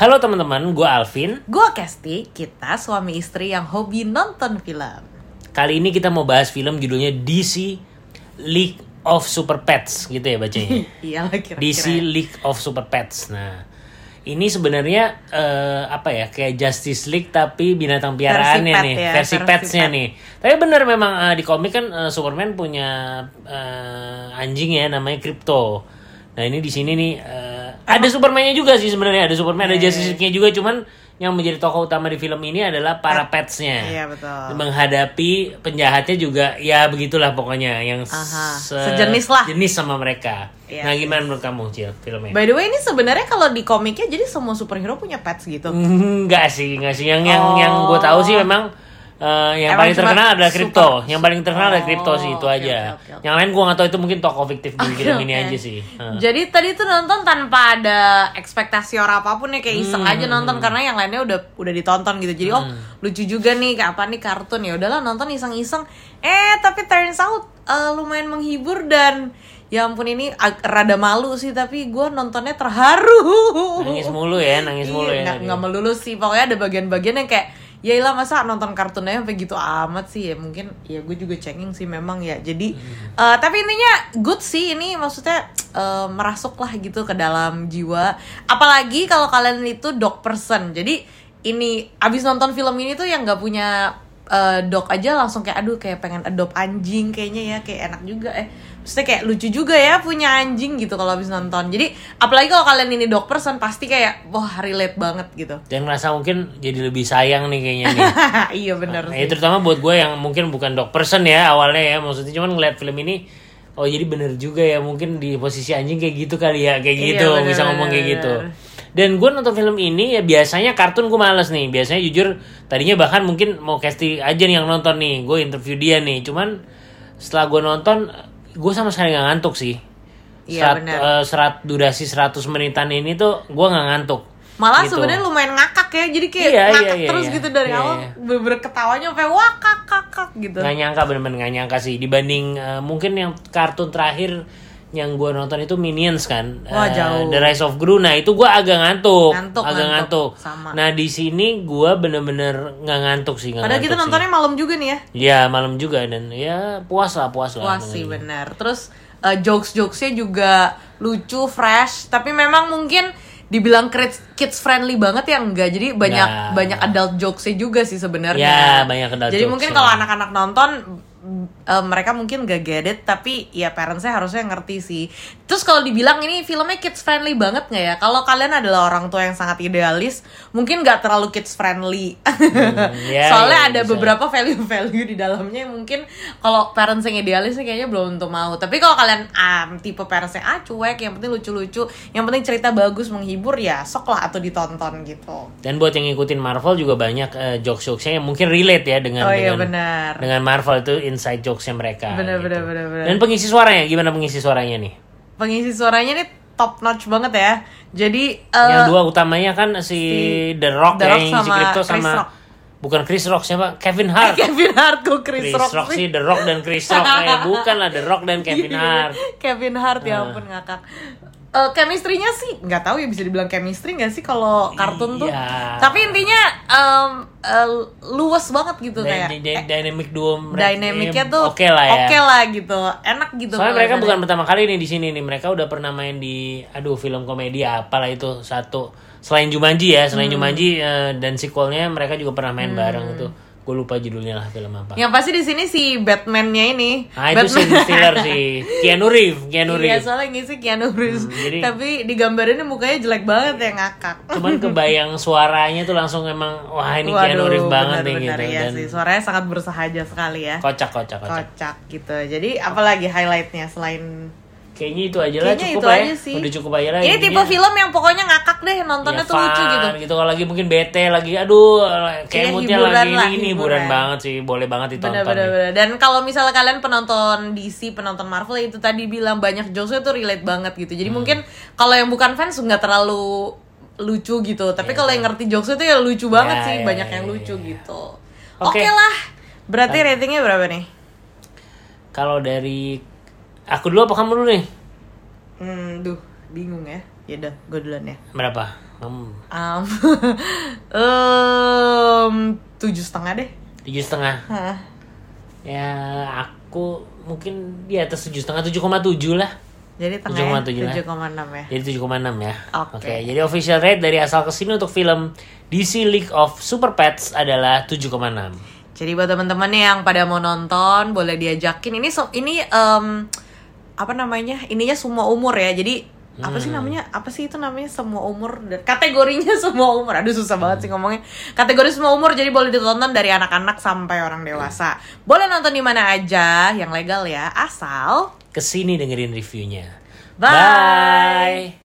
Halo teman-teman, gue Alvin. Gue Kesti, kita suami istri yang hobi nonton film. Kali ini kita mau bahas film judulnya DC League of Super Pets gitu ya bacanya. Iyalah kira-kira. DC League of Super Pets. Nah, ini sebenarnya eh, apa ya kayak Justice League tapi binatang piaraannya pet nih, ya, versi, versi petsnya pet. nih. Tapi bener memang eh, di komik kan eh, Superman punya eh, anjing ya namanya Crypto. Nah ini di sini nih ada Supermannya juga sih sebenarnya ada Superman ada Iya, Justice League-nya juga cuman yang menjadi tokoh utama di film ini adalah para petsnya Iya betul. menghadapi penjahatnya juga ya begitulah pokoknya yang Aha, se- sejenis lah. jenis sama mereka. Iya, nah gimana menurut kamu Cil filmnya? By the way ini sebenarnya kalau di komiknya jadi semua superhero punya pets gitu. Enggak sih, enggak sih. Yang yang Oh. yang gue tahu sih memang eh, yang Emang paling terkenal adalah super- kripto. Yang paling terkenal adalah Oh, kripto sih itu oke, aja. oke, oke, oke. Yang lain gue nggak tahu itu mungkin tokoh fiktif di film ini aja sih. Heeh. Jadi tadi tuh nonton tanpa ada ekspektasi orang apa pun ya kayak iseng Hmm. aja nonton karena yang lainnya udah udah ditonton gitu. Jadi oh lucu juga nih kayak apa nih kartun ya udahlah nonton iseng-iseng. Eh tapi turns out eh, lumayan menghibur dan ya ampun ini rada malu sih tapi gue nontonnya terharu. Nangis mulu ya, nangis mulu ya. Iya, nggak tadi. nggak melulu sih pokoknya ada bagian-bagian yang kayak ya ilah masa nonton kartunnya sampai gitu amat sih ya. Mungkin ya gue juga cengeng sih memang ya. Jadi eh, tapi intinya good sih ini. Maksudnya eh, merasuk lah gitu ke dalam jiwa. Apalagi kalau kalian itu dog person. Jadi ini abis nonton film ini tuh yang nggak punya eh, dog aja langsung kayak aduh kayak pengen adopt anjing kayaknya ya. Kayak enak juga eh Maksudnya kayak lucu juga ya punya anjing gitu kalau habis nonton. Jadi apalagi kalau kalian ini dog person pasti kayak wah relate banget gitu. Dan merasa mungkin jadi lebih sayang nih kayaknya nih. Iya bener Nah, sih. ya, terutama buat gue yang mungkin bukan dog person ya awalnya ya. Maksudnya cuman ngeliat film ini oh jadi bener juga ya mungkin di posisi anjing kayak gitu kali ya kayak Iya, gitu bener, bisa ngomong kayak bener, gitu. Dan gue nonton film ini ya biasanya kartun gue males nih. Biasanya jujur tadinya bahkan mungkin mau casting aja nih yang nonton nih. Gue interview dia nih. Cuman setelah gue nonton gue sama sekali nggak ngantuk sih Iya, serat, bener. eh, serat durasi 100 menitan ini tuh gue nggak ngantuk Malah Gitu. sebenarnya lumayan ngakak ya Jadi kayak Iya, iya, ngakak iya, terus iya. gitu dari Iya, awal iya. Bener-bener ketawanya sampai wah kak kak kak gitu nggak nyangka bener-bener nggak nyangka sih dibanding eh, mungkin yang kartun terakhir yang gue nonton itu Minions kan Wah, Eh, jauh. The Rise of Gru nah itu gue agak ngantuk, Ngantuk, agak ngantuk. ngantuk, Sama. nah di sini gue bener-bener nggak ngantuk sih nggak Padahal kita ngantuk nontonnya malam juga nih ya sih. ya malam juga dan ya puas lah puas lah Wah sih benar. Terus uh, jokes-jokesnya juga lucu, fresh. Tapi memang mungkin dibilang kids kids friendly banget ya enggak. Jadi banyak Ya. banyak adult jokesnya juga sih sebenarnya. Ya, banyak adult Jadi mungkin jokes-nya. kalau anak-anak nonton uh, mereka mungkin gak get it tapi ya parentsnya harusnya ngerti sih terus kalau dibilang ini filmnya kids friendly banget nggak ya kalau kalian adalah orang tua yang sangat idealis mungkin nggak terlalu kids friendly ya, soalnya ya, ada bisa. beberapa value-value di dalamnya yang mungkin kalau parents yang idealis kayaknya belum tentu mau tapi kalau kalian um, tipe parentsnya ah cuek yang penting lucu-lucu yang penting cerita bagus menghibur ya sok lah atau ditonton gitu dan buat yang ngikutin Marvel juga banyak eh, jokes-jokesnya yang mungkin relate ya dengan oh iya dengan dengan Marvel itu inside jokesnya mereka Bener, gitu. bener, bener, bener. dan pengisi suaranya gimana pengisi suaranya nih pengisi suaranya nih top notch banget ya. Jadi eh, yang dua utamanya kan si, The Rock The ya Rock yang si sama Crypto Chris sama Rock. bukan Chris Rock siapa? Kevin Hart. Kevin Hart kok Chris, Chris Rock, Rock, sih? sih The Rock dan Chris Rock. Eh, bukan lah The Rock dan Kevin Iya, Hart. Kevin Hart ya ampun ngakak. Eh, chemistry-nya sih nggak tahu ya bisa dibilang chemistry nggak sih kalau kartun tuh. Iya. Tapi intinya em, eh, luwes banget gitu Dy- kayak. dy- dynamic duo mereka Dynamicnya tuh oke lah ya Oke lah gitu. Enak gitu. Soalnya mereka bukan pertama kali nih di sini nih. Mereka udah pernah main di aduh film komedi apalah itu satu. Selain Jumanji ya, Hmm. selain Jumanji eh, dan sequelnya mereka juga pernah main bareng itu. Gue lupa judulnya lah film apa. Yang pasti di sini si Batman-nya ini. Nah itu si Stiller si Keanu Reeves, Keanu Iya Reeves. soalnya ngisi Keanu Reeves. Hmm, jadi- Tapi di gambarannya mukanya jelek banget ya ngakak. Cuman kebayang suaranya tuh langsung emang wah ini Keanu Reeves banget nih gitu bener-bener ya dan sih. Suaranya sangat bersahaja sekali ya. kocak kocak kocak. Kocak gitu. Jadi apalagi highlightnya selain Kayaknya itu aja lah cukup itu lah ya. aja sih. Udah cukup aja lah. Ini tipe film yang pokoknya ngakak deh nontonnya Ya, tuh lucu fun, gitu. gitu kalau lagi mungkin bete lagi aduh kayak Iya, moodnya lagi lah, ini hiburan. hiburan banget sih boleh banget ditonton Bener bener bener. Dan kalau misalnya kalian penonton DC, penonton Marvel ya itu tadi bilang banyak jokesnya tuh relate banget gitu. Hmm. Jadi mungkin kalau yang bukan fans nggak terlalu lucu gitu. Tapi kalau yang ngerti jokesnya tuh ya lucu banget Ya, sih, ya, banyak ya, yang ya, lucu ya. gitu. Oke. Oke lah. Berarti ratingnya berapa nih? kalau dari aku dulu apa kamu dulu nih Hmm, duh. bingung ya. Ya udah, gue duluan ya. Berapa? Hmm, Um, um, tujuh setengah deh. tujuh setengah. Hah. Ya aku mungkin di atas tujuh setengah tujuh koma tujuh lah. Jadi tengah 7,7 lah. tujuh koma enam ya. Jadi 7,6 ya. Oke. Jadi official rate dari asal ke sini untuk film DC League of Super Pets adalah 7,6. Jadi buat teman-teman yang pada mau nonton, boleh diajakin. Ini so- ini em, apa namanya? Ininya semua umur ya. Jadi apa sih namanya? Apa sih itu namanya semua umur? Dan Kategorinya semua umur. Aduh susah banget sih ngomongnya. Kategori semua umur jadi boleh ditonton dari anak-anak sampai orang dewasa. Boleh nonton di mana aja yang legal ya, asal Ke sini dengerin reviewnya. Bye. Bye.